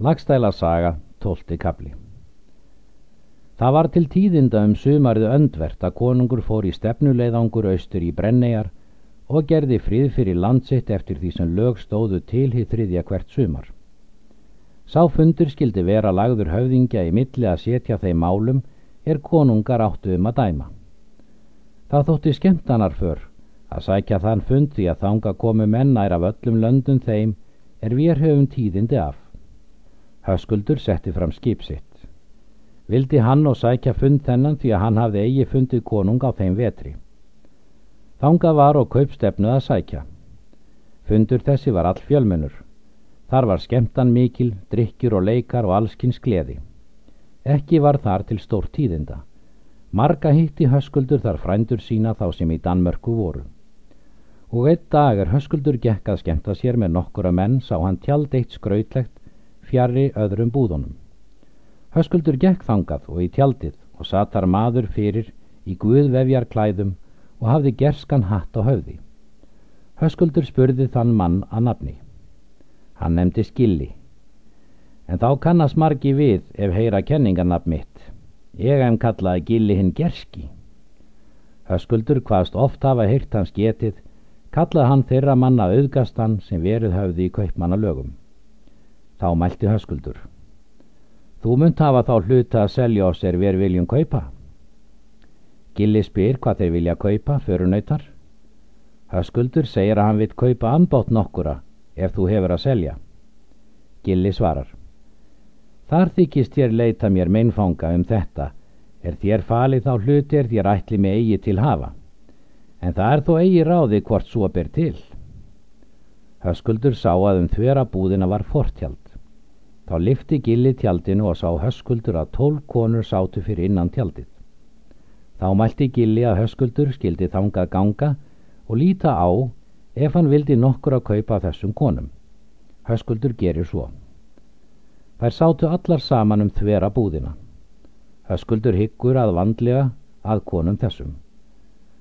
Lagstæla saga, tólti kapli Það var til tíðinda um sumarið öndvert að konungur fór í stefnuleiðangur austur í Brennejar og gerði frið fyrir landsitt eftir því sem lög stóðu til hitt þriðja hvert sumar. Sá fundur skildi vera lagður höfðingja í milli að setja þeim málum er konungar áttu um að dæma. Það þótti skemmtanar för að sækja þann fund því að þanga komu mennær af öllum löndum þeim er við höfum tíðindi af. Höskuldur setti fram skip sitt. Vildi hann og sækja fund þennan því að hann hafði eigi fundið konung á þeim vetri. Þangað var og kaupstefnuð að sækja. Fundur þessi var all fjölmennur. Þar var skemtan mikil, drikkjur og leikar og allskins gleði. Ekki var þar til stór tíðinda. Marga hitti höskuldur þar frændur sína þá sem í Danmörku voru. Og einn dag er höskuldur gekk að skemta sér með nokkura menn sá hann tjald eitt skrautlegt fjari öðrum búðunum. Höskuldur gekk þangað og í tjaldið og satar maður fyrir í guðvefjar klæðum og hafði gerskan hatt á höfði. Höskuldur spurði þann mann að nafni. Hann nefndi skilli. En þá kannast margi við ef heyra kenningarnafn mitt. Ég hef kallaði gilli hinn gerski. Höskuldur hvaðst oft hafa heyrt hans getið, kallaði hann þeirra manna auðgastan sem verið höfði í kaupmanna lögum. Þá mælti höskuldur. Þú munt hafa þá hluta að selja oss er við viljum kaupa. Gilli spyr hvað þeir vilja kaupa, förunautar. Höskuldur segir að hann vill kaupa anbátt nokkura ef þú hefur að selja. Gilli svarar. Þar þykist þér leita mér meinfanga um þetta, er þér falið þá hluti er þér ætli með eigi til hafa. En það er þó eigi ráði hvort svo ber til. Höskuldur sá að um þvera búðina var fortjald. Þá lifti gilli tjaldinu og sá höskuldur að tólf konur sátu fyrir innan tjaldið. Þá mælti gilli að höskuldur skildi þangað ganga og líta á ef hann vildi nokkur að kaupa þessum konum. Höskuldur gerir svo. Þær sátu allar saman um þvera búðina. Höskuldur hyggur að vandlega að konum þessum.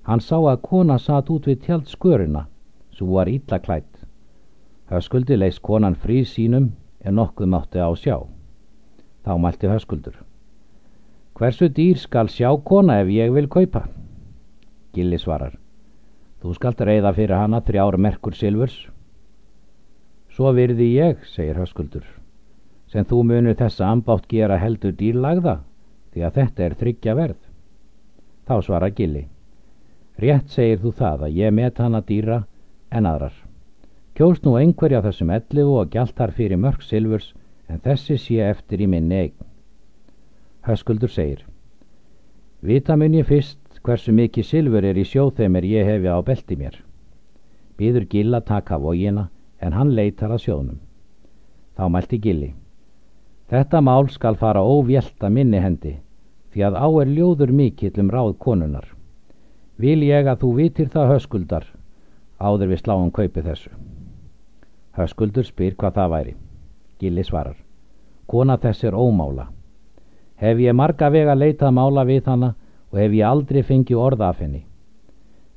Hann sá að kona satt út við tjaldskurina, svo var illa klætt. Höskuldi leist konan frí sínum en nokkuð mátti á sjá. Þá mælti höskuldur. Hversu dýr skal sjá kona ef ég vil kaupa? Gilli svarar. Þú skalt reyða fyrir hana þrjár merkur silvurs. Svo virði ég, segir höskuldur, sem þú munir þessa ambátt gera heldur dýrlagða, því að þetta er þryggja verð. Þá svarar Gilli. Rétt segir þú það að ég met hana dýra en aðrar. Kjóst nú einhverja þessum ellifu og gælt þar fyrir mörg silfurs en þessi sé eftir í minni eign. Höskuldur segir Vita mun ég fyrst hversu mikið silfur er í sjóþeimir ég hefi á belti mér. Býður Gill að taka vógina en hann leitar að sjónum. Þá mælti Gilli. Þetta mál skal fara óvjelta minni hendi því að á er ljóður mikill um ráð konunar. Vil ég að þú vitir það höskuldar áður við sláum kaupi þessu. Höskuldur spyr hvað það væri. Gilli svarar. Kona þess er ómála. Hef ég marga vega leitað mála við hana og hef ég aldrei fengið orða af henni.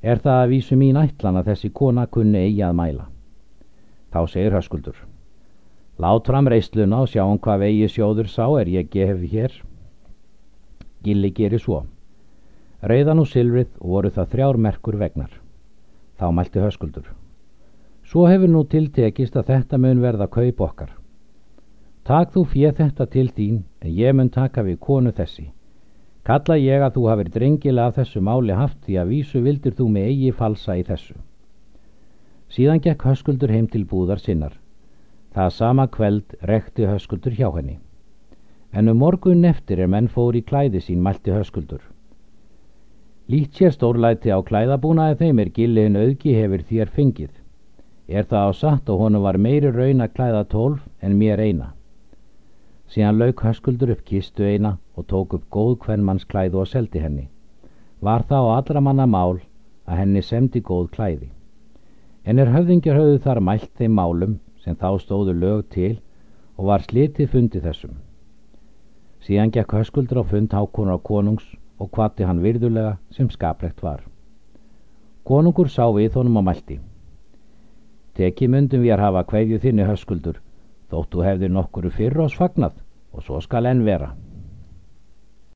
Er það að vísu mín ætlan að þessi kona kunni eigi að mæla. Þá segir Höskuldur. Lát fram reisluna og sjáum hvað vegi sjóður sá er ég gefi hér. Gilli gerir svo. Reyðan og Silvrið voru það þrjár merkur vegnar. Þá mælti Höskuldur. Svo hefur nú tiltekist að þetta mun verða kaup okkar. Takk þú fér þetta til þín, en ég mun taka við konu þessi. Kalla ég að þú hafið drengilega af þessu máli haft því að vísu vildir þú með eigi falsa í þessu. Síðan gekk höskuldur heim til búðar sinnar. Það sama kveld rekti höskuldur hjá henni. En um morgun eftir er menn fór í klæði sín mælti höskuldur. Lít sér stórlæti á klæðabúnaði þeim er gilliðin auðgi hefur þér fengið. Er það á satt og honum var meiri raun að klæða tólf en mér eina. Síðan lauk höskuldur upp kistu eina og tók upp góð hvernmanns klæðu og seldi henni. Var það á allra manna mál að henni semdi góð klæði. En er höfðingjar höfðu þar mælt þeim málum sem þá stóðu lög til og var slitið fundið þessum. Síðan gekk höskuldur á fund hákonar á konungs og kvatti hann virðulega sem skaplegt var. Konungur sá við honum á mælti. Teki myndum við að hafa hverju þinni höskuldur þótt þú hefðir nokkuru fyrr ás fagnað og svo skal enn vera.